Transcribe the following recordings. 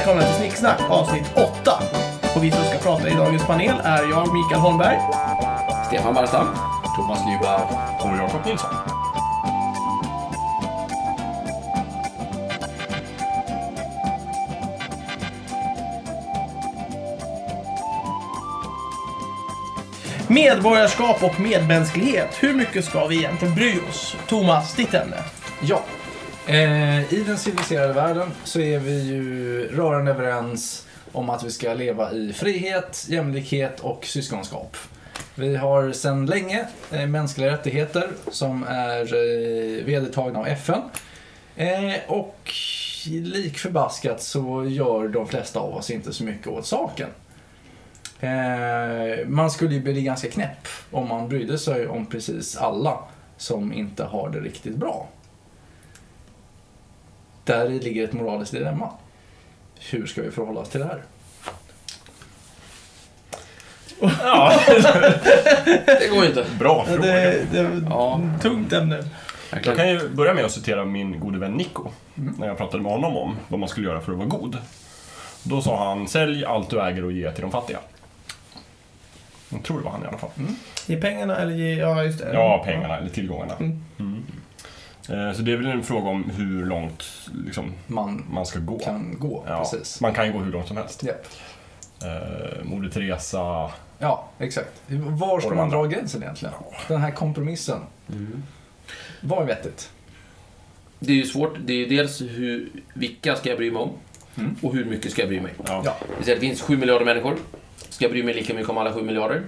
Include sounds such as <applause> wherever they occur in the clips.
Välkomna till Snicksnack avsnitt 8. Och vi som ska prata i dagens panel är jag, Mikael Holmberg. Stefan Barstam. Thomas Lyberg och Jakob Nilsson. Medborgarskap och medmänsklighet. Hur mycket ska vi egentligen bry oss? Thomas, ditt ämne. Ja. Eh, I den civiliserade världen så är vi ju rörande överens om att vi ska leva i frihet, jämlikhet och syskonskap. Vi har sedan länge eh, mänskliga rättigheter som är eh, vedertagna av FN. Eh, och lik förbaskat så gör de flesta av oss inte så mycket åt saken. Eh, man skulle ju bli ganska knäpp om man brydde sig om precis alla som inte har det riktigt bra. Där ligger ett moraliskt dilemma. Hur ska vi förhålla oss till det här? Ja, <laughs> det går ju inte. Bra fråga. Det, det är Ja. tungt ämne. Jag kan ju börja med att citera min gode vän Nico. När jag pratade med honom om vad man skulle göra för att vara god. Då sa han, sälj allt du äger och ge till de fattiga. Jag tror det var han i alla fall. Ge pengarna eller ge... Ja, just det. Ja, pengarna eller tillgångarna. Mm. Mm. Eh, Så det är väl en fråga om hur långt liksom, Man man ska gå. kan gå, Ja, precis. Man kan ju gå hur långt som helst. Japp. Eh, Moder Teresa, Ja, exakt. Var ska man dra gränsen egentligen? Den här kompromissen. Vad är vettigt? Det är ju svårt. Det är ju dels hur, vilka ska jag bry mig om? Mm. Och hur mycket ska jag bry mig? ja. Ja. Det, finns 7 miljarder människor. Ska jag bry mig lika mycket om alla 7 miljarder?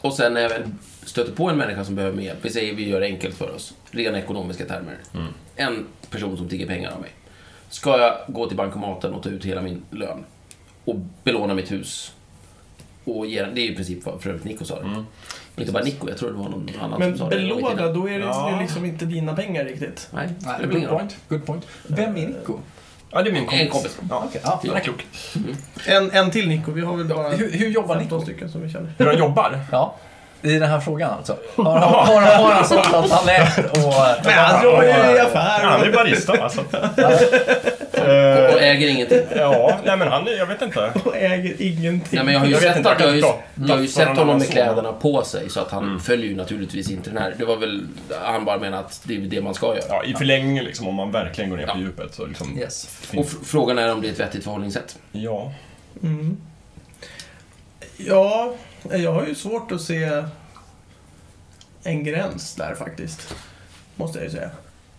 Och sen väl stöter på en människa som behöver mer hjälp, vi säger vi gör det enkelt för oss, rena ekonomiska termer. Mm. En person som tigger pengar av mig. Ska jag gå till bankomaten och ta ut hela min lön och belåna mitt hus? Och ge den, det är ju i princip vad för övrigt Nico sa det. Mm. Inte bara Nico, jag tror det var någon annan Men som sa det. belåna, då är det Ja. liksom inte dina pengar riktigt. Nej, Nej, good point. Good point. Vem är Nico? ja, det är min kompis. En kompis. Ja. Okej, ja. Han är klok. En, en till Nico, vi har väl bara Hur, hur jobbar 15 Nico? stycken som vi känner. Hur han jobbar? Ja. I den här frågan alltså? Har, har, har, har han sålt att han läst och... Men han jobbar ju i affär. Han är barista alltså. <laughs> Och Eh, äger ingenting. Ja, nej men han, är- jag vet inte. <laughs> och äger ingenting. Nej, men jag har ju Jag sett, inte, att, jag har ju, jag har ju sett honom med kläderna på sig så att han Mm. följer ju naturligtvis inte den här. Det var väl, han bara menar att det är det man ska göra. Ja, i förlängningen liksom, om man verkligen går ner på Ja. djupet så liksom... Yes. Och frågan är om det är ett vettigt förhållningssätt. ja. Mm. Ja, jag har ju svårt att se en gräns där faktiskt. Måste jag ju säga.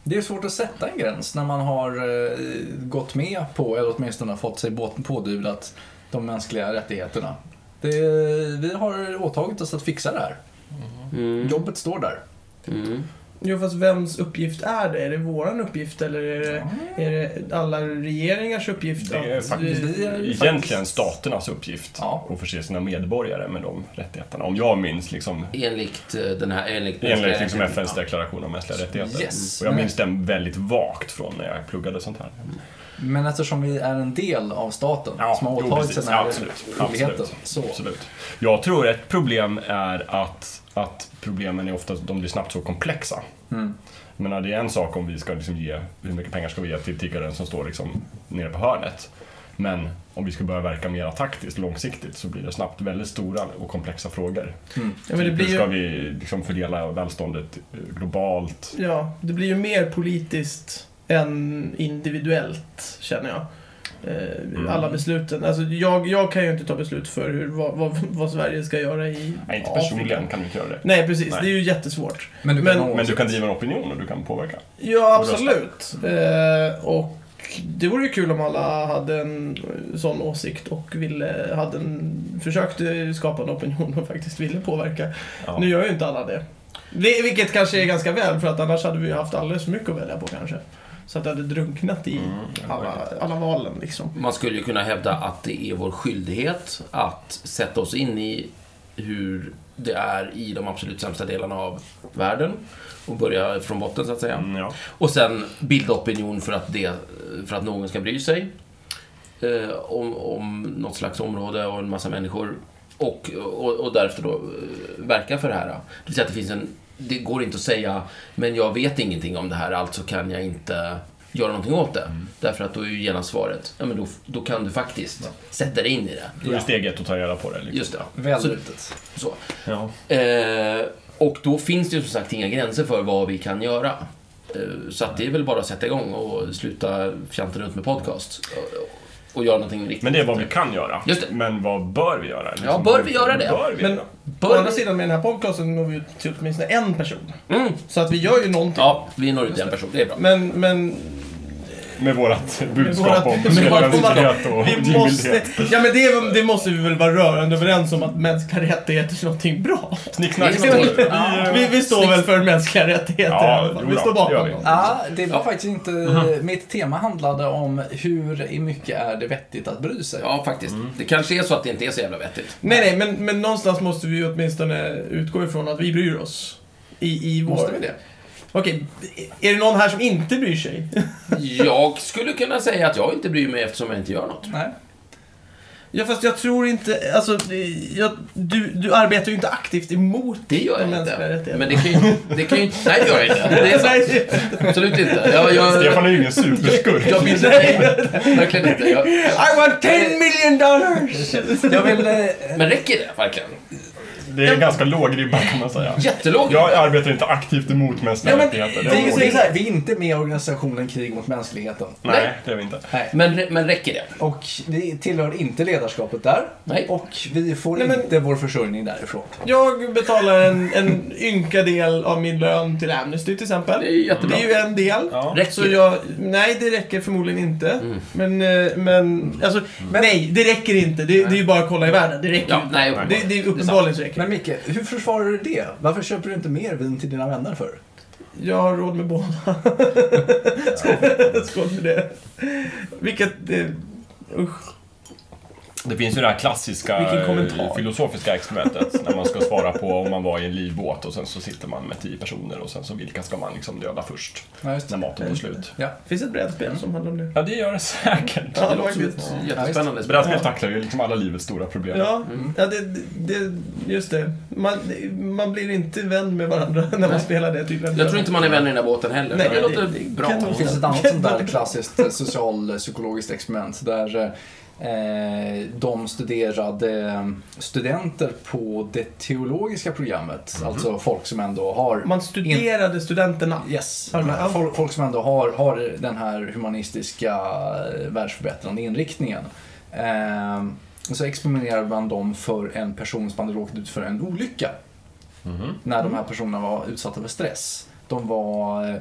Det är svårt att sätta en gräns när man har eh, gått med på, eller åtminstone fått sig båt- pådyvlat, de mänskliga rättigheterna. Det, vi har åtagit oss att fixa det här. Mm. Jobbet står där. Mm. Jo, fast vems uppgift är det? Är det våran uppgift eller är det, är det alla regeringars uppgift? Det är faktiskt vi är egentligen faktiskt- staternas uppgift Ja. att förse sina medborgare med de rättigheterna. Om jag minns liksom Enligt eh, den här... Enligt, enligt liksom. FNs deklaration om mänskliga rättigheter. Yes. Och jag minns den väldigt vagt från när jag pluggade sånt här. Men eftersom vi är en del av staten Ja, som har åtagit sig den här Absolut. skyldigheten. Absolut. Så, Absolut. Jag tror ett problem är att, att problemen är ofta, de blir snabbt så komplexa. mm. Men det är en sak om vi ska liksom ge, hur mycket pengar ska vi ge till tiggaren som står liksom nere på hörnet. Men om vi ska börja verka mer taktiskt, långsiktigt, så blir det snabbt väldigt stora och komplexa frågor. Mm. Ja, men det Typ, hur ska ju, vi liksom fördela välståndet globalt? ja, det blir ju mer politiskt än individuellt, känner jag. Eh, Alla besluten. Alltså, jag, jag kan ju inte ta beslut för hur, vad, vad, vad Sverige ska göra i Nej, inte Afrika. personligen kan du inte göra det. Nej, precis. Nej. Det är ju jättesvårt. Men du Men- kan ha Men du kan driva en opinion och du kan påverka. Ja, Och absolut. Eh, och det vore ju kul om alla hade en sån åsikt och ville, hade en, försökte skapa en opinion och faktiskt ville påverka. Ja. Nu gör ju inte alla det. Vilket kanske är ganska väl, för att annars hade vi haft alldeles för mycket att välja på kanske. Så att det hade drunknat i Mm, alla, alla valen liksom. Man skulle ju kunna hävda att det är vår skyldighet att sätta oss in i hur det är i de absolut sämsta delarna av världen och börja från botten så att säga. Mm, ja. Och sen bilda opinion för att, det, för att någon ska bry sig eh, om, om något slags område och en massa människor. Och, och, och därefter då eh, verka för det här. Det vill säga att det finns en... Det går inte att säga, men jag vet ingenting om det här, alltså kan jag inte göra någonting åt det. Mm. Därför att då är ju genast svaret, ja men då, då kan du faktiskt sätta dig in i det. Då är det steg ett att ta reda på det. Liksom. Just det. Väl Så- rutet. Så. Ja. Eh, och då finns det ju som sagt inga gränser för vad vi kan göra. Eh, så att det är väl bara att sätta igång och sluta fjanta runt med podcast. Och, göra någonting riktigt. Men det är vad vi kan göra. Just det. Men vad bör vi göra? Liksom, Ja, bör vi göra det? Bör vi Men göra? å Bör andra vi- sidan med den här podcasten når vi ut till åtminstone en person. Mm. Så att vi gör ju någonting. Ja, vi når ut till en person. Det är bra. Men, men Med vårt budskap vårat om mänsklighet och vi måste, ja men det, det måste vi väl vara rörande överens om att mänskliga rättigheter är någonting bra. Någonting- Vi, vi står väl för mänskliga rättigheter Ja, jo Vi står bakom dem. Ja, det var faktiskt inte... Mitt tema handlade om hur mycket är det vettigt att bry sig. Ja, faktiskt. Mm. Det kanske är så att det inte är så jävla vettigt. Nej, nej, men, men någonstans måste vi ju åtminstone utgå ifrån att vi bryr oss. I, i vår... Måste vi det? Okej, är det någon här som inte bryr sig? <laughs> Jag skulle kunna säga att jag inte bryr mig eftersom jag inte gör något. Nej. Ja, fast jag tror inte... Alltså, jag, du, du arbetar ju inte aktivt emot Det gör de jag mänskliga inte. rättigheterna. Men det kan ju, det kan ju inte... Nej, det gör jag inte. Det är sant. <laughs> Nej, Absolut inte. Jag, jag, Stefan är ju ingen superskurk. jag vill inte... Verkligen inte. Jag, I want 10 million dollars! Jag vill... eh, men räcker det verkligen? Det är en ganska låg ribba kan man säga. Jättelågt. Jag arbetar inte aktivt emot mänskliga Ja, men rättigheter. det Det är är så- här- vi är inte med i organisationen Krig mot mänskligheten. Nej, det är vi inte. Nej. Men, men räcker det? Och vi tillhör inte ledarskapet där. Nej. Och vi får Nej, men- inte vår försörjning därifrån. Jag betalar en, en ynka del av min lön till Amnesty till exempel. Det är jättebra. Det är ju en del. Ja. Räcker Så det? jag, nej, det räcker förmodligen inte. Mm. Men, eh, men, alltså, nej, det räcker inte. Det, det är ju bara att kolla i världen. Det räcker Ja, inte. nej, det, det är uppenbarligen så räcker Men Micke, hur försvarar du det? Varför köper du inte mer vin till dina vänner för? Jag har råd med båda. <laughs> Skål för det. Vilket... Det, usch. Det finns ju det här klassiska eh, filosofiska experimentet när man ska svara på om man var i en livbåt och sen så sitter man med tio personer och sen så vilka ska man liksom döda först Ja, just när maten tar slut. Ja. Finns det ett brädspel som handlar om det? Ja, det gör det säkert. Ja, Det låter jättespännande spel. Brädspel tacklar ju liksom alla livets stora problem. Ja, Mm. ja det, det, just det. Man, man blir inte vän med varandra <laughs> när man Nej. spelar det tydligen. Jag tror inte man är vänner i den här båten heller. Nej, det det- låter det bra. Det finns ett annat sånt där <laughs> klassiskt eh, socialpsykologiskt experiment där eh, de studerade studenter på det teologiska programmet, alltså folk som ändå har... Man studerade studenterna. Yes. Folk, folk som ändå har, har den här humanistiska eh, världsförbättrande inriktningen. Eh, och så experimenterade man dem för en person som hade råkat ut för en olycka. Mhm. När de här personerna var utsatta för stress. De var, eh,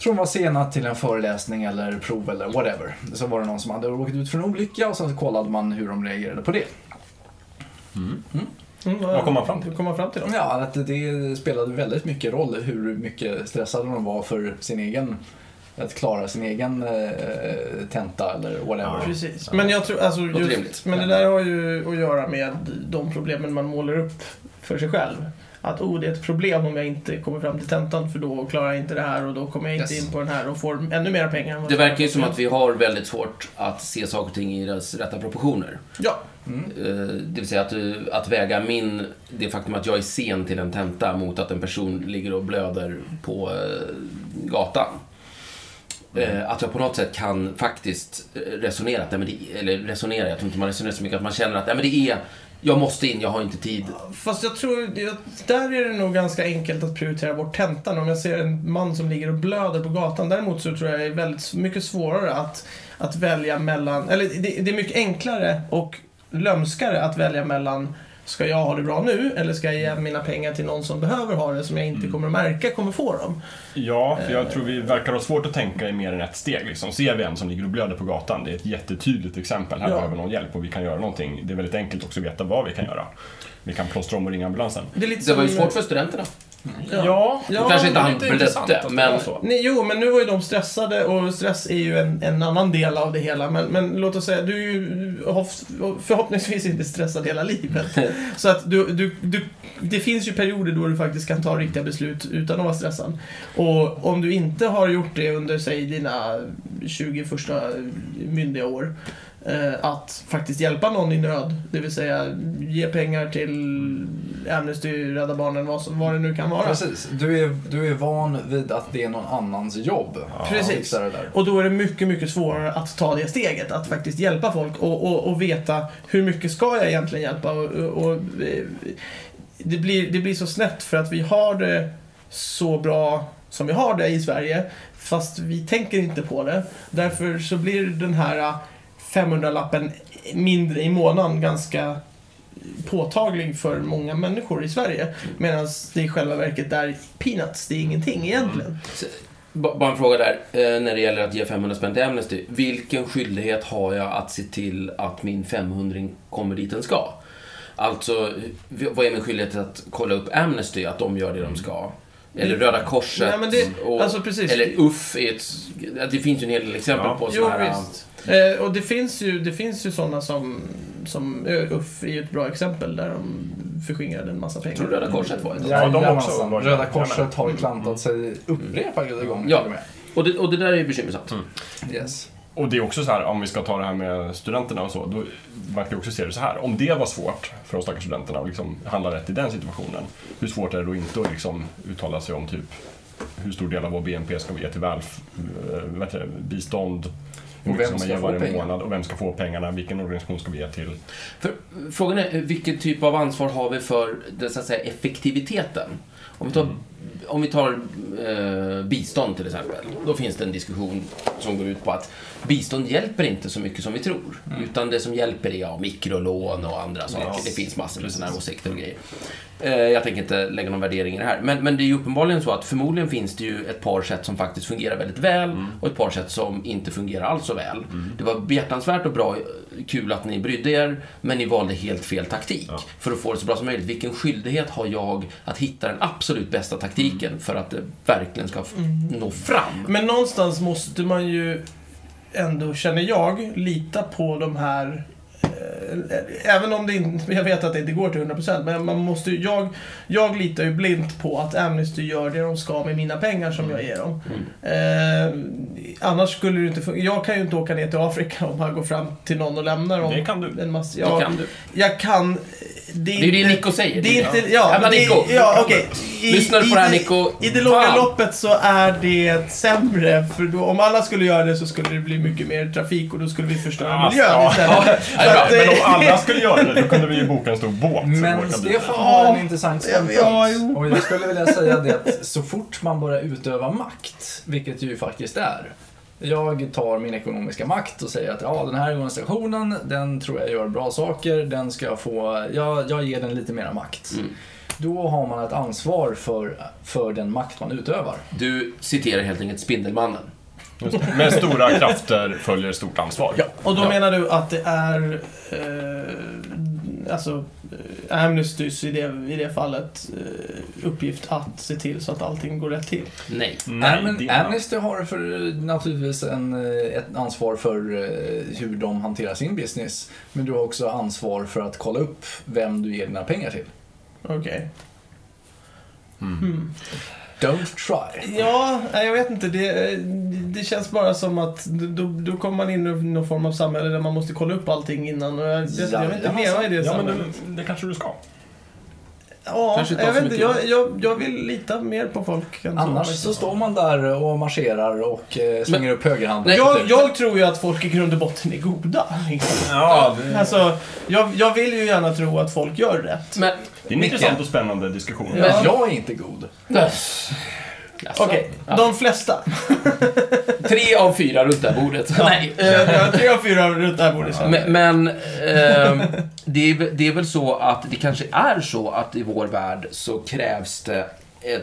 tror de var sena till en föreläsning eller prov eller whatever. Så var det någon som hade råkat ut för en olycka och sen så kollade man hur de reagerade på det. Mm, Vad kom man fram till? Kom man fram till då? Ja, att det spelade väldigt mycket roll hur mycket stressade de var för sin egen att klara sin egen eh, tenta eller whatever. Precis. Men jag tror, alltså just, men det där har ju att göra med de problemen man målar upp för sig själv. Att oh, det är ett problem om jag inte kommer fram till tentan för då klarar jag inte det här och då kommer jag inte Yes. in på den här och får ännu mer pengar. Det verkar ju som att vi har väldigt svårt att se saker och ting i deras rätta proportioner. Ja, Mm. Eh, Det vill säga att, eh, att väga min, det faktum att jag är sen till en tenta mot att en person ligger och blöder på eh, gatan. Eh, Att jag på något sätt kan faktiskt resonera, att, nej, men det, eller resonera, jag tror inte man resonerar så mycket, att man känner att nej, men det är, jag måste in, jag har inte tid. fast jag tror, där är det nog ganska enkelt att prioritera bort tentan. Om jag ser en man som ligger och blöder på gatan. Däremot så tror jag det är väldigt mycket svårare att, att välja mellan, eller det, det är mycket enklare och lömskare att välja mellan Ska jag ha det bra nu eller ska jag ge mina pengar till någon som behöver ha det som jag inte kommer att märka kommer få dem? Ja, för jag tror vi verkar ha svårt att tänka i mer än ett steg. Liksom. Ser vi en som ligger och blöder på gatan, det är ett jättetydligt exempel. Här Ja. behöver någon hjälp och vi kan göra någonting. Det är väldigt enkelt också att veta vad vi kan göra. Vi kan plåstra om och ringa ambulansen. Det, är lite Det var ju svårt för studenterna. Ja. Då kanske inte han det men-. Nej, jo, men nu var ju de stressade och stress är ju en, en annan del av det hela. Men, men låt oss säga, du är ju förhoppningsvis inte stressad hela livet. <laughs> Så att du, du, du, det finns ju perioder då du faktiskt kan ta riktiga beslut utan att vara stressad. Och om du inte har gjort det under, säg, dina 20 första myndiga år. Eh, att faktiskt hjälpa någon i nöd, det vill säga ge pengar till Amnesty, Rädda Barnen, vad, som, vad det nu kan vara. Precis. Du är, du är van vid att det är någon annans jobb. att Precis. Och då är det mycket, mycket svårare att ta det steget, att faktiskt hjälpa folk och, och, och veta hur mycket ska jag egentligen hjälpa. Och, och, och, eh, det, blir, det blir så snett för att vi har det så bra som vi har det i Sverige, fast vi tänker inte på det. Därför så blir den här 500-lappen mindre i månaden ganska påtaglig för många människor i Sverige. Medan det i själva verket är peanuts, det är ingenting egentligen. Mm. Bara en fråga där, eh, när det gäller att ge 500 spänn till Amnesty. Vilken skyldighet har jag att se till att min 500 kommer dit den ska? Alltså, vad är min skyldighet att kolla upp Amnesty, att de gör det de ska? Eller Röda Korset? Nej, men det- och, alltså, precis. Eller UFF, är ett, det finns ju en hel del exempel Ja. på sådana här... visst. Eh, och det finns ju, det finns ju sådana som, som eh, UFF är ju ett bra exempel där de förskingrade en massa pengar. Jag tror Röda Korset var ett. Ja, de också var- Röda Korset har Mm. klantat sig upprepade gånger Ja. och med. Och det, och det där är ju bekymmersamt. Yes. Och det är också så här, om vi ska ta det här med studenterna och så, då man kan också se det så här. Om det var svårt för de stackars studenterna att liksom handla rätt i den situationen, hur svårt är det då inte att liksom uttala sig om typ hur stor del av vår BNP ska vi ge till välf, eh, det, bistånd, hur mycket ska man ge varje månad och vem ska få pengarna, vilken organisation ska vi ge till? För, frågan är, vilken typ av ansvar har vi för den, så att säga, effektiviteten? Om vi tar, om vi tar eh, bistånd till exempel, då finns det en diskussion som går ut på att bistånd hjälper inte så mycket som vi tror. Utan det som hjälper är ja, mikrolån och andra saker. Ja, det finns massor med sådana här åsikter och grejer. Eh, jag tänker inte lägga någon värdering i det här. Men, men det är ju uppenbarligen så att förmodligen finns det ju ett par sätt som faktiskt fungerar väldigt väl och ett par sätt som inte fungerar alls så väl. Det var behjärtansvärt och bra, kul att ni brydde er, men ni valde helt fel taktik Ja. för att få det så bra som möjligt. Vilken skyldighet har jag att hitta den absolut bästa taktiken för att det verkligen ska f- nå fram? Men någonstans måste man ju ändå, känner jag, lita på de här eh, Även om det inte, <laughs> jag vet att det inte går till 100% men man måste ju, jag, jag litar ju blint på att Amnesty gör det de ska med mina pengar som jag ger dem. Eh, annars skulle det inte fungera. Jag kan ju inte åka ner till Afrika om man går fram till någon och lämnar dem. Det kan du. En massa, Det ja, kan du. Jag kan. Det är ju det Nico säger. Det är inte, ja, Jävla det, Nico. ja okej. I- Lyssnar du på det här det- Nico? I det långa loppet så är det sämre, för då, om alla skulle göra det så skulle det bli mycket mer trafik och då skulle vi förstöra Ja, miljön istället. Ja, det är bra. Att, Men om alla skulle göra det, då kunde vi ju boka en stor båt. Men. Stefan har en intressant ståndpunkt. ja, och jag skulle vilja säga det att så fort man börjar utöva makt, vilket ju faktiskt är. Jag tar min ekonomiska makt och säger att ja, den här organisationen, den tror jag gör bra saker, den ska jag få, jag, jag ger den lite mera makt. Mm. Då har man ett ansvar för, för den makt man utövar. Du citerar helt enkelt Spindelmannen. Med stora krafter följer stort ansvar. Ja, och då Ja. menar du att det är eh, alltså eh, Amnestys i det, i det fallet eh, uppgift att se till så att allting går rätt till. Nej. Nej, Am- Amnesty har för, naturligtvis en, eh, ett ansvar för eh, hur de hanterar sin business. Men du har också ansvar för att kolla upp vem du ger dina pengar till. Okej. Mm. Hmm. Don't try. Ja, jag vet inte. Det, det känns bara som att då, då kommer man in i någon form av samhälle där man måste kolla upp allting innan. Och jag, jag, jag vill inte leva i det Ja, men samhället. det, det kanske du ska. Ja, jag, vet inte, jag, jag, jag vill lita mer på folk än Annars så. så står man där och marscherar och eh, slänger upp högerhanden. Nej, Jag, jag tror ju att folk i grund och botten är goda. Liksom. Ja, det, Alltså, jag, jag vill ju gärna tro att folk gör rätt. Men, det är en intressant och spännande diskussion. Men jag är inte god. Okej, Ja. de flesta. <laughs> Tre av fyra runt det här bordet. Nej. Eh, tre av fyra runt det här bordet. Men, men ehm, det, är, väl- det är väl så att det kanske är så att i vår värld så krävs det en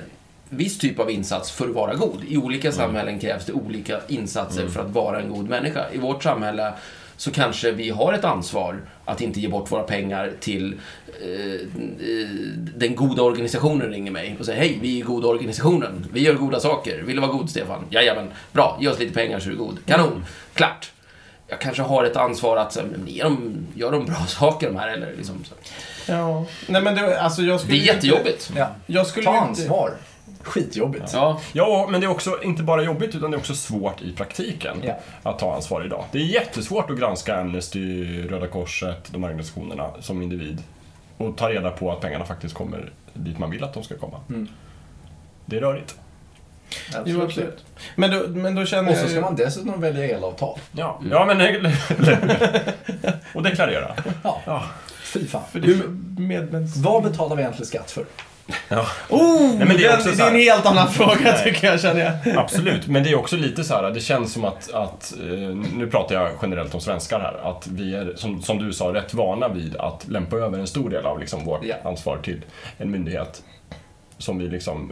viss typ av insats för att vara god. I olika samhällen krävs det olika insatser för att vara en god människa. I vårt samhälle så kanske vi har ett ansvar att inte ge bort våra pengar till eh, den goda organisationen ringer mig och säger hej, vi är goda organisationen, vi gör goda saker, vill du vara god Stefan? Jajamän, bra, ge oss lite pengar så är du god. Kanon, klart. Jag kanske har ett ansvar att ge dem, gör de bra <laughs> saker de här eller liksom så. Ja. Nej, men det, alltså, jag Det skulle är ju jättejobbigt. Ja. Inte, jag skulle Ta ju inte, ansvar. Skitjobbigt. Ja, Ja, men det är också inte bara jobbigt utan det är också svårt i praktiken Ja. att ta ansvar idag. Det är jättesvårt att granska Amnesty, Röda Korset, de här organisationerna som individ. och ta reda på att pengarna faktiskt kommer dit man vill att de ska komma. Mm. Det är rörigt. Jo, absolut. Men då, men då känner Och så jag ska ju- man dessutom välja elavtal. Ja, ja men... <laughs> och deklarera. Ja, Ja. fy fan. För det är medmäns... Vad betalar vi egentligen skatt för? <laughs> Oh! Nej, men det är den, också det är en här- helt annan fråga Nej. tycker jag, känner jag. <laughs> Absolut, men det är också lite så här, det känns som att, att eh, nu pratar jag generellt om svenskar här, att vi är, som, som du sa, rätt vana vid att lämpa över en stor del av liksom vårt Ja. ansvar till en myndighet som vi liksom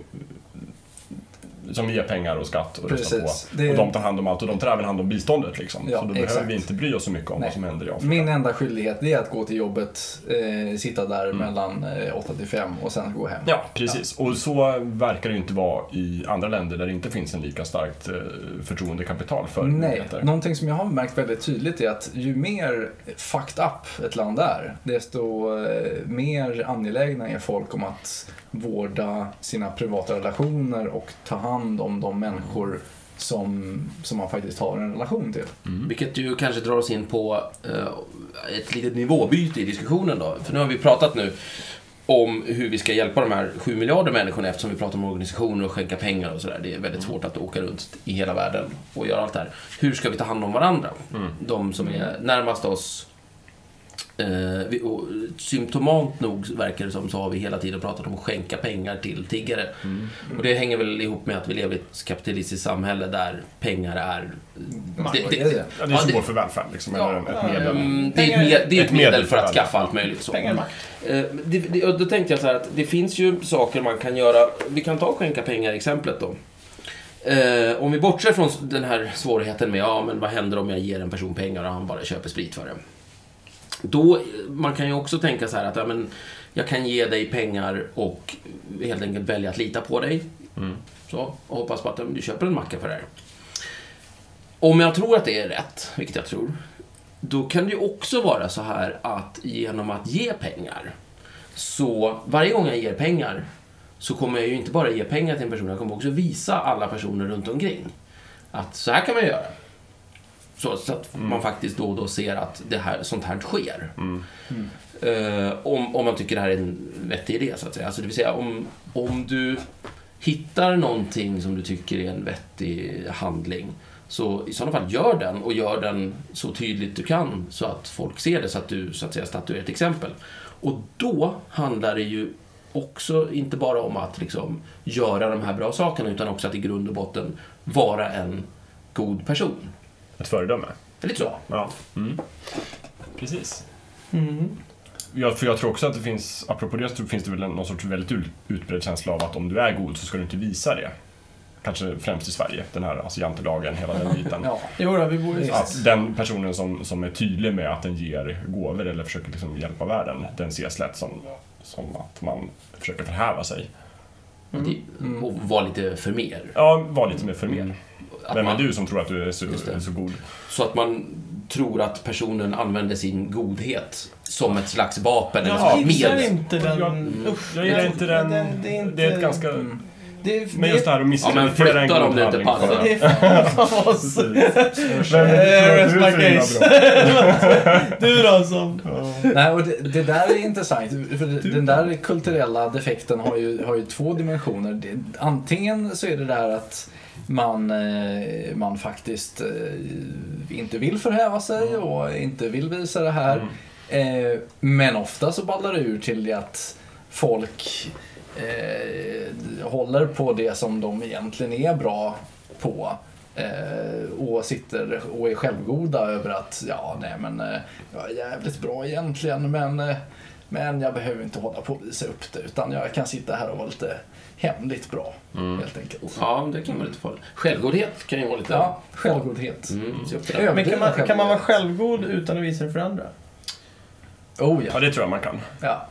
som ger pengar och skatt och röstar Precis. på. Det- Och de tar hand om allt och de tar även hand om biståndet liksom. Ja, så då exakt. behöver vi inte bry oss så mycket om Nej. vad som händer i Afrika. Min enda skyldighet är att gå till jobbet, eh, sitta där Mm. mellan eh, 8 till 5 och sen gå hem. Ja, precis. Och så verkar det ju inte vara i andra länder där det inte finns en lika starkt eh, förtroendekapital för Nej, myndigheter. någonting som jag har märkt väldigt tydligt är att ju mer fucked up ett land är, desto eh, mer angelägna är folk om att vårda sina privata relationer och ta hand om de människor som, som man faktiskt har en relation till. Vilket ju kanske drar oss in på eh, ett litet nivåbyte i diskussionen då. För nu har vi pratat nu om hur vi ska hjälpa de här 7 miljarder människorna eftersom vi pratar om organisationer och skänka pengar och sådär. Det är väldigt svårt att åka runt i hela världen och göra allt det här. Hur ska vi ta hand om varandra? De som är närmast oss. Eh, och, symptomant nog verkar det som så har vi hela tiden pratat om att skänka pengar till tiggare. Och det hänger väl ihop med att vi lever i ett kapitalistiskt samhälle där pengar är... Vad är det? Ja, det är symbol det- för välfärd liksom, Ja, eller ett medel. Mm, det är ett, med, det är ett Ett medel medel för att skaffa allt möjligt. Så. Pengar. Eh, det, det, och då tänkte jag så här att det finns ju saker man kan göra. Vi kan ta och skänka pengar-exemplet då. Eh, om vi bortser från den här svårigheten med, ja men vad händer om jag ger en person pengar och han bara köper sprit för det. Då, man kan ju också tänka så här att, ja men jag kan ge dig pengar och helt enkelt välja att lita på dig. Så, och hoppas på att du köper en macka för det här. Om jag tror att det är rätt, vilket jag tror, då kan det ju också vara så här att genom att ge pengar, så varje gång jag ger pengar så kommer jag ju inte bara ge pengar till en person, jag kommer också visa alla personer runt omkring att så här kan man göra. Så, så att man faktiskt då och då ser att det här, sånt här sker. Eh, om, om man tycker det här är en vettig idé, så att säga. Alltså, det vill säga, om, om du hittar någonting som du tycker är en vettig handling, så i sådana fall gör den och gör den så tydligt du kan så att folk ser det, så att du så att säga statuerar ett exempel. Och då handlar det ju också inte bara om att liksom göra de här bra sakerna, utan också att i grund och botten vara en god person. Ett föredöme. Lite så? Ja. Mm. Precis. Mm. Ja, för jag tror också att det finns, apropå det, så finns det väl någon sorts väldigt ut- utbredd känsla av att om du är god så ska du inte visa det. Kanske främst i Sverige, den här alltså jantelagen, hela den biten. <laughs> Ja. Jo då, vi bor i Att den personen som, som är tydlig med att den ger gåvor eller försöker liksom hjälpa världen, den ses lätt som, som att man försöker förhäva sig. Det- Och vara lite för mer. Ja, var lite mer för mer. Att Vem är man- du som tror att du är så, det. så god? Så att man tror att personen använder sin godhet som ett slags vapen Jag gillar inte den... Jag- Usch. Jag gillar inte den. det är inte... Det är ett ganska... Det är, Men just det här att Ja, men misskreditera en flytta god dem nu inte passar. Det är fan <laughs> oss. Rest du my är case. <laughs> då som... Nej, och det, det där är intressant. För det- den där kulturella defekten har ju, har ju två dimensioner. Det, antingen så är det där att man, eh, man faktiskt eh, inte vill förhäva sig och inte vill visa det här. Eh, men ofta så ballar det ur till det att folk håller på det som de egentligen är bra på. Och sitter och är självgoda över att ja, nej men jag är jävligt bra egentligen men, men jag behöver inte hålla på och visa upp det utan jag kan sitta här och vara lite hemligt bra helt enkelt. Ja, det kan vara lite farligt. Självgodhet kan ju vara lite... Ja, självgodhet. Mm, det. Men kan man, kan man vara självgod utan att visa det för andra? Oh Ja, ja. det tror jag man kan. ja.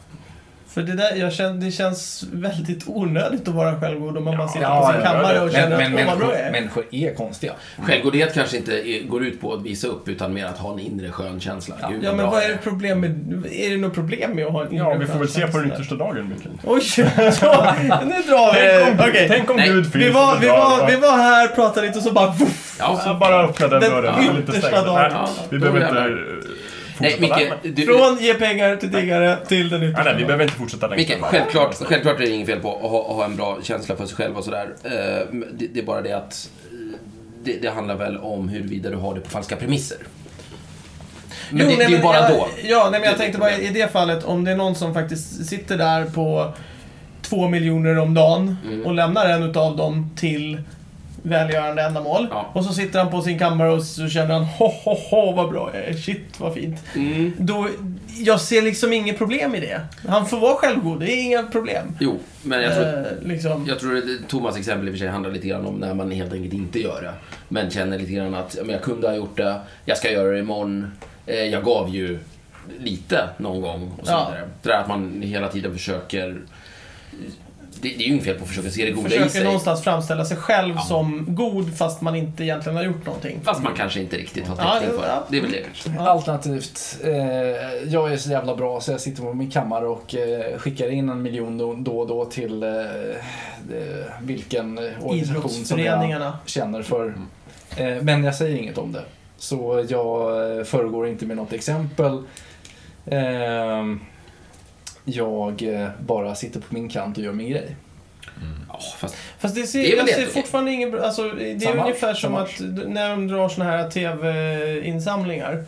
För det där, jag känner, det känns väldigt onödigt att vara självgod om man bara sitter Ja, på sin ja, kammare och Men, känner men att vad bra människor, är. människor är konstiga. Självgodhet kanske inte är, går ut på att visa upp, utan mer att ha en inre skön känsla. Ja. Gud, Ja, men vad är det problem med... Är det något problem med att ha en inre Ja, vi får väl se på den yttersta dagen, Mikael. <laughs> Oj, ja, nu drar vi Tänk om, Okej. tänk om Nej, Gud finns Vi var, och vi, var, va? vi var här, pratade lite och så bara... Voff, Ja, Jag bara öppna den Den dörren. Den yttersta dagen. Nej, Ja, vi behöver inte Nej, Micke, du, Från ge pengar till tiggare till den yttersta. nej, vi behöver inte fortsätta längre. Micke, självklart, självklart är det inget fel på att ha, ha en bra känsla för sig själv och sådär. Eh, det, det är bara det att eh, det, det handlar väl om huruvida du har det på falska premisser. Men Jo, det, nej, det är bara jag, då. Ja, nej, men jag tänkte bara i det fallet, om det är någon som faktiskt sitter där på två miljoner om dagen Mm. och lämnar en utav dem till välgörande ändamål. Ja. Och så sitter han på sin kammare och så känner han ho, ho, ho, vad bra jag är. Shit, vad fint. Mm. Då, jag ser liksom inget problem i det. Han får vara självgod, det är inga problem. Jo, men jag tror, Eh, liksom. jag tror att Thomas exempel i och för sig handlar lite grann om när man helt enkelt inte gör det. Men känner lite grann att ja, men jag kunde ha gjort det, jag ska göra det imorgon. Eh, jag gav ju lite någon gång och så Ja. vidare. Det där att man hela tiden försöker... Det, det är ju inget fel på att försöka se det goda i Försöker sig. någonstans framställa sig själv Ja. som god fast man inte egentligen har gjort någonting. Fast man kanske inte riktigt har Ja, täckning det- för ja. det. Det är väl det kanske. Ja. Alternativt, eh, jag är så jävla bra så jag sitter på min kammare och eh, skickar in en miljon då, då och då till eh, eh, vilken organisation som jag känner för. Eh, men jag säger inget om det. Så jag eh, föregår inte med något exempel. Jag eh, bara sitter på min kant och gör min grej. Ja, fast Fast det ser, Det är jag ser fortfarande ingen bra... Alltså, det är Samma, ungefär som samma. att när de drar såna här TV-insamlingar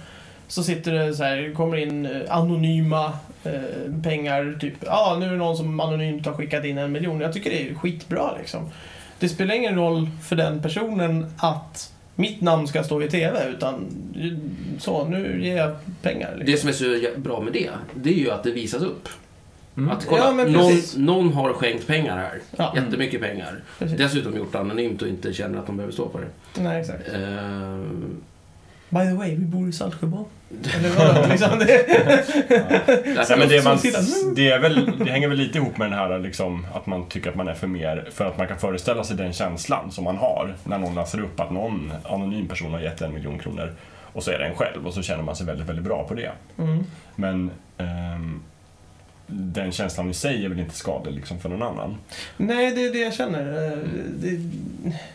så sitter det så här, kommer in eh, anonyma eh, pengar, typ ja, nu är det någon som anonymt har skickat in en miljon. Jag tycker det är skitbra liksom. Det spelar ingen roll för den personen att mitt namn ska stå i TV, utan eh, så, nu ger jag pengar. Liksom. det som är så bra med det, det är ju att det visas upp. Mm. Att kolla, Ja, men någon, någon har skänkt pengar här. Ja. Jättemycket pengar. Precis. Dessutom gjort det anonymt och inte känner att de behöver stå på det. Nej, exakt. Eh, By the way, vi bor i Saltsjöbaden. <laughs> Eller liksom det. Nej, men det, man, Som sidan. det, är väl, det hänger väl lite ihop med den här liksom, att man tycker att man är för mer, för att man kan föreställa sig den känslan som man har när någon läser upp att någon anonym person har gett en miljon kronor och så är det en själv och så känner man sig väldigt, väldigt bra på det. Mm. Men ehm, den känslan i sig är väl inte skadlig liksom, för någon annan. Nej, det är det jag känner. Eh, Det,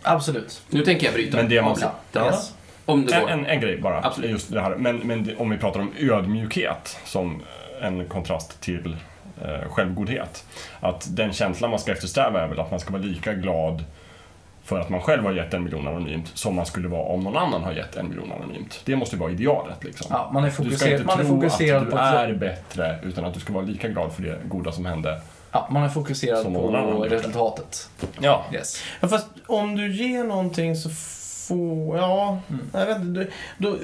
Absolut. nu tänker jag bryta Men det avsnittet. Ja. Yes. Om det En, går. en, en grej bara, Absolut. just det här. Men, men det- om vi pratar om ödmjukhet som en kontrast till eh, självgodhet. Att den känslan man ska eftersträva är väl att man ska vara lika glad för att man själv har gett en miljon anonymt som man skulle vara om någon annan har gett en miljon anonymt. Det måste ju vara idealet liksom. Ja, man är du ska fokuserad, inte man är tro fokuserad att du på är bättre utan att du ska vara lika glad för det goda som hände. Ja, man är fokuserad Som på resultatet. Ja, Yes. ja, fast om du ger någonting så får... Ja, Mm. jag vet inte. du- Då,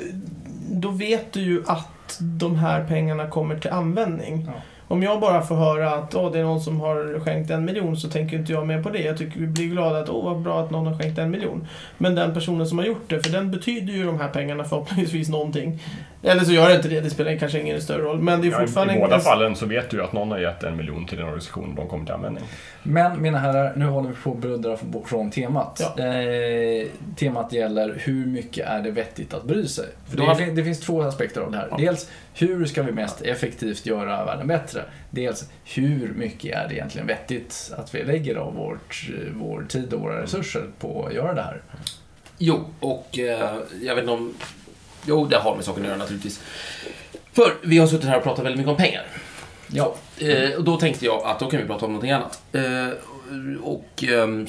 då vet du ju att de här pengarna kommer till användning. Ja. Om jag bara får höra att oh, det är någon som har skänkt en miljon så tänker inte jag mer på det. Jag tycker vi blir glada att åh, vad bra att någon har skänkt en miljon. Men den personen som har gjort det, för den betyder ju de här pengarna förhoppningsvis någonting. Eller så gör det inte det, det spelar kanske ingen större roll. Men det är ja, i, fortfarande... i båda en- fallen så vet du ju att någon har gett en miljon till en organisation och de kommer till användning. Men mina herrar, nu håller vi på att bluddra bort från temat. Ja. Eh, temat gäller hur mycket är det vettigt att bry sig? För det, har det finns två aspekter av det här. Ja. Dels hur ska vi mest effektivt göra världen bättre? Dels hur mycket är det egentligen vettigt att vi lägger av vårt, vår tid och våra resurser på att göra det här? Jo, och eh, jag vet inte om... Jo, det har med saken att göra naturligtvis. För vi har suttit här och pratat väldigt mycket om pengar. Ja. Eh, och då tänkte jag att då kan vi prata om någonting annat. Eh, och ehm,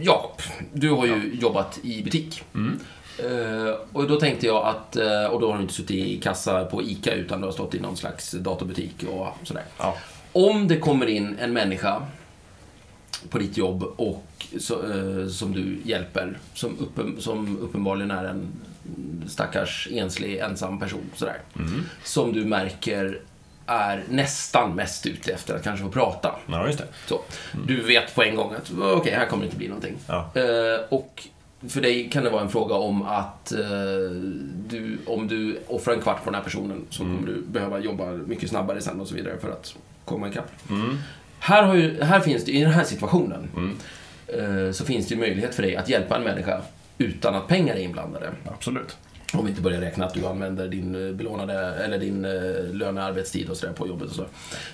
Jakob, du har ju jobbat i butik. Mm. Eh, och då tänkte jag att, eh, och då har du inte suttit i kassa på ICA utan du har stått i någon slags datorbutik och sådär. Ja. Om det kommer in en människa på ditt jobb och så, eh, som du hjälper, som, uppen, som uppenbarligen är en stackars enslig ensam person sådär. Mm. Som du märker är nästan mest ute efter att kanske få prata. Ja, just det. Så. Du vet på en gång att okej, här kommer det inte bli någonting. Ja. Eh, och för dig kan det vara en fråga om att eh, du, om du offrar en kvart på den här personen så Mm. kommer du behöva jobba mycket snabbare sen och så vidare för att komma ikapp. Mm. Här, har ju, här finns det, i den här situationen, Mm. eh, så finns det ju möjlighet för dig att hjälpa en människa utan att pengar är inblandade. Absolut. Om vi inte börjar räkna att du använder din eh, belånade, eller din eh, lönearbetstid och sådär på jobbet och så.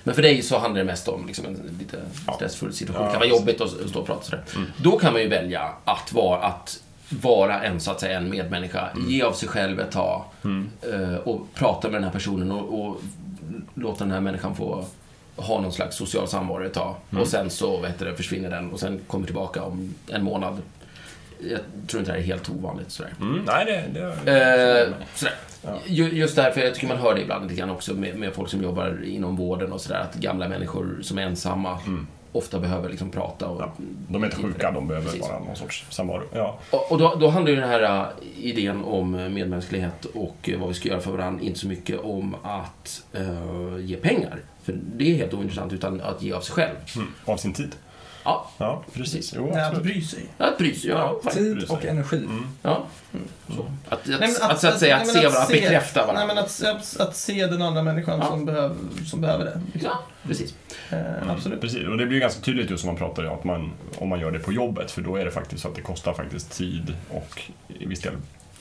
Men för dig så handlar det mest om liksom en lite stressfull situation. Ja, det kan vara jobbigt att stå och prata och sådär. Mm. Då kan man ju välja att vara att vara en, så att säga, en medmänniska. Mm. Ge av sig själv ett tag eh, och prata med den här personen och, och låta den här människan få ha någon slags social samvaro ett tag. Mm. Och sen så vet du, försvinner den och sen kommer tillbaka om en månad. Jag tror inte det här är helt ovanligt. Sådär. Mm, nej, det... det Eh, sådär. Ju- Just därför, jag tycker man hör det ibland lite grann också med, med folk som jobbar inom vården och sådär, att gamla människor som är ensamma ofta behöver liksom prata. Och, Mm. ja, de är inte sjuka, de behöver Precis. bara någon sorts samvaro. Ja. och, och då, då handlar ju den här äh, idén om medmänsklighet och vad vi ska göra för varandra inte så mycket om att äh, ge pengar. För det är helt ointressant, utan att ge av sig själv. Mm, av sin tid. Ja, Ja, precis. Jo, Nej, att bry sig. att bry sig. Ja, Ja. Tid och energi. ja. Så. Att, att, Nej, men att, så att säga, att nej, se varandra, att bekräfta Nej, varandra. men att, att, att se den andra människan Ja. som, behöver, som behöver det. Liksom. Ja, precis. Eh, absolut. Precis, och det blir ganska tydligt just som man pratar om att man, om man gör det på jobbet, för då är det faktiskt så att det kostar faktiskt tid och i viss del,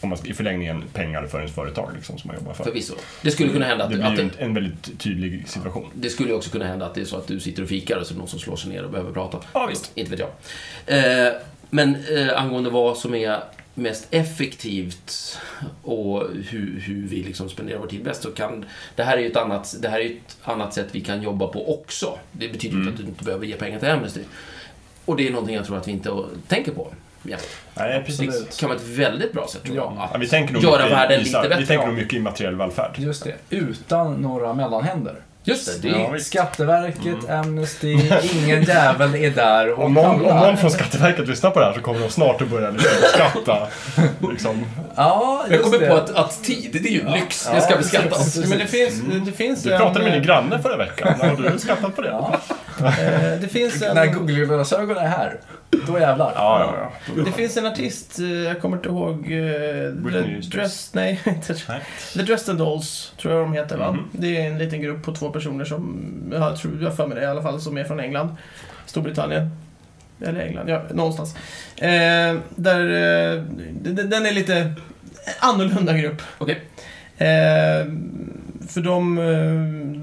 om man, i förlängningen pengar för ens företag liksom, som man jobbar för. Förvisso. Det skulle kunna hända Det att, blir att det, en, en väldigt tydlig situation. det skulle också kunna hända att det är så att du sitter och fikar och så är det någon som slår sig ner och behöver prata. Ja, visst. Inte vet jag. Eh, men eh, angående vad som är mest effektivt och hur, hur vi liksom spenderar vår tid bäst så kan det här är ju ett annat, det här är ju ett annat sätt vi kan jobba på också. Det betyder Mm. inte att du inte behöver ge pengar till Amnesty. Och det är någonting jag tror att vi inte tänker på. Ja. Nej, precis. Det kan vara ett väldigt bra sätt tror jag. Ja. Ja, vi tänker nog Göra världen i- lite bättre. Vi tänker Ja. nog mycket i materiell välfärd. Just det. Utan några mellanhänder. Just det, det är, Ja. Skatteverket, Amnesty, ingen jävel är där och Om någon, om någon från Skatteverket lyssnar på det här så kommer de snart att börja liksom skatta. Liksom. Ja, jag kommer det. på att, att tid, det är ju en lyx. Det ska Ja, beskattas. Men det finns, det finns Du en... pratade med din granne förra veckan. Har du skattat på det? Ja. Eh, det finns en... När Google-glasögon är här, då jävlar. Ja, ja, ja. Det finns en artist, eh, jag kommer inte ihåg... Britney <laughs> The. Dress, nej, inte Nej. The Dresden Dolls, tror jag de heter va? Mhm. Det är en liten grupp på två personer som, jag tror, jag har för mig det i alla fall, som är från England. Storbritannien. Eller England, ja, någonstans. Eh, där, eh, den är lite annorlunda grupp. Okej. Eh, för de, eh,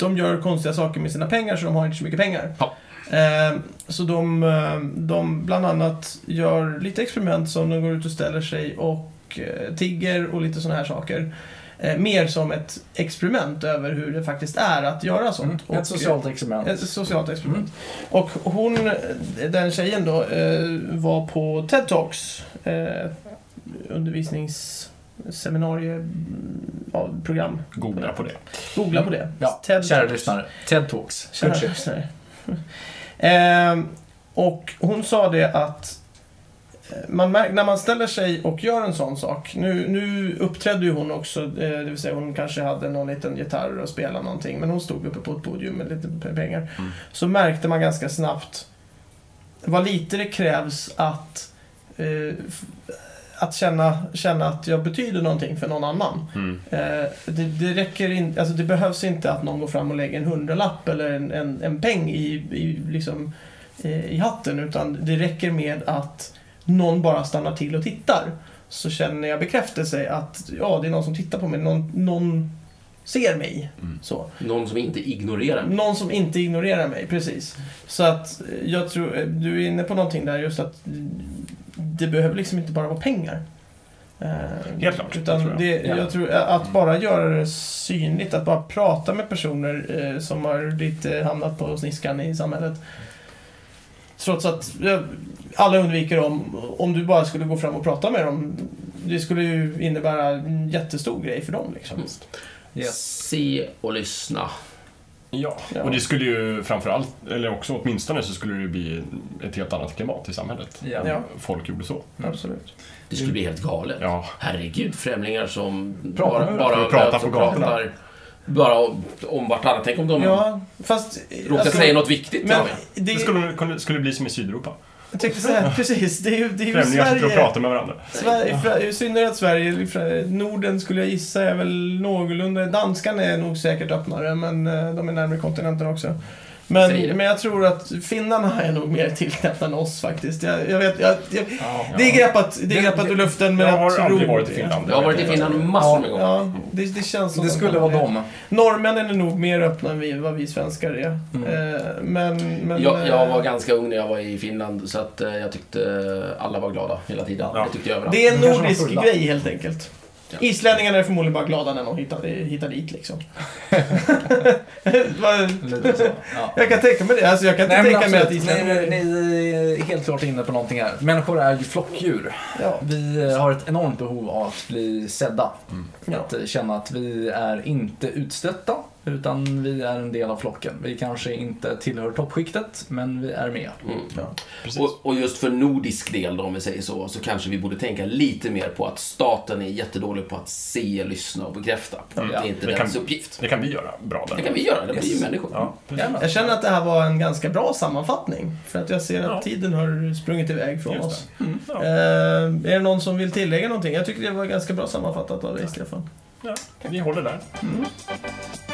de gör konstiga saker med sina pengar så de har inte så mycket pengar. Ja. Eh, så de, eh, de bland annat gör lite experiment som de går ut och ställer sig och eh, tigger och lite sådana här saker. Eh, mer som ett experiment över hur det faktiskt är att göra Mm. sånt. Och- Ett socialt experiment. ett socialt experiment. Och hon, den tjejen då, eh, var på TED Talks. Eh, undervisningsseminarieprogram. Googla på det. Googla på det. Ja, TED kära Talks. lyssnare. TED Talks. Kära lyssnare. <laughs> Ehm, och hon sa det att eh, man märk, när man ställer sig och gör en sån sak. Nu, nu uppträdde ju hon också, eh, det vill säga hon kanske hade någon liten gitarr och spelade någonting. Men hon stod uppe på ett podium med lite pe- pengar. Mm. Så märkte man ganska snabbt vad lite det krävs att eh, att känna, känna att jag betyder någonting för någon annan. Mm. Eh, det, det räcker inte, alltså det behövs inte att någon går fram och lägger en hundralapp eller en, en, en peng i, i, liksom, eh, i hatten. Utan det räcker med att någon bara stannar till och tittar. Så känner jag bekräftelse att ja, det är någon som tittar på mig. Någon, någon ser mig. Mm. Så. Någon som inte ignorerar mig. Någon som inte ignorerar mig, precis. Så att eh, jag tror, eh, du är inne på någonting där just att det behöver liksom inte bara vara pengar. Eh, Helt klart, Utan tror jag. det, Ja. jag tror att bara göra det synligt, att bara prata med personer eh, som har lite hamnat på sniskan i samhället. Trots att eh, alla undviker om, om du bara skulle gå fram och prata med dem. Det skulle ju innebära en jättestor grej för dem. Liksom. Mm. Yes. Se och lyssna. Ja, Ja. och det skulle ju framförallt, eller också åtminstone så skulle det ju bli ett helt annat klimat i samhället. Ja. Om folk gjorde så. Absolut. Det skulle bli helt galet. Ja, Herregud, främlingar som Pratar bara, bara. Pratar på gatorna. pratar bara om, om vartannat. Tänk om de Ja, fast... råkar alltså, säga något viktigt. Men det, det skulle, skulle bli som i Sydeuropa. Jag tänkte säga, <laughs> precis. Det är ju, det är ju Främlingar sitter och Sverige. pratar med varandra. Sverige, I synnerhet Sverige, Norden skulle jag gissa är väl någorlunda... Danskan är nog säkert öppnare, men eh, de är närmare kontinenten också. Men, men jag tror att finnarna är nog mer tillknäppta än oss faktiskt. Jag, jag vet, jag, jag, Ja. det är greppat, det är Det- greppat ur luften, men Jag jag, har tror aldrig varit i. Finland. Jag har varit i Finland massor med gånger. Ja, det, det känns som Det skulle vara dem. Norrmännen är nog mer öppna än vi, vad vi svenskar är. Mm. Eh, men, men, Jag, jag eh, var ganska ung när jag var i Finland, så att eh, jag tyckte alla var glada hela tiden. Ja. Det tyckte jag överallt. Det är en nordisk grej helt enkelt. Ja. Islänningarna är förmodligen bara glada när de hittar, hittar dit liksom. <laughs> Lite så. Ja. jag kan tänka mig det. Alltså, jag kan inte Nej, tänka mig att islänningar... ni, ni är helt klart inne på någonting här. Människor är ju flockdjur. Ja. Vi har ett enormt behov av att bli sedda. Ja. Att känna att vi är inte utstötta, utan vi är en del av flocken. Vi kanske inte tillhör toppskiktet, men vi är med. Mm. Ja. Och, och just för nordisk del då, om vi säger så, så kanske vi borde tänka lite mer på att staten är jättedålig på att se, lyssna och bekräfta. Mm. Det är inte Det dens kan- uppgift. Det kan vi göra bra där. Det kan vi göra, det blir ju Yes. människor. Ja. Jag känner att det här var en ganska bra sammanfattning. För att jag ser att Ja. tiden har sprungit iväg från oss. Ja. Eh, är det någon som vill tillägga någonting? Jag tycker det var ganska bra sammanfattat av dig, Stefan. Ja, vi håller där. Trevligt.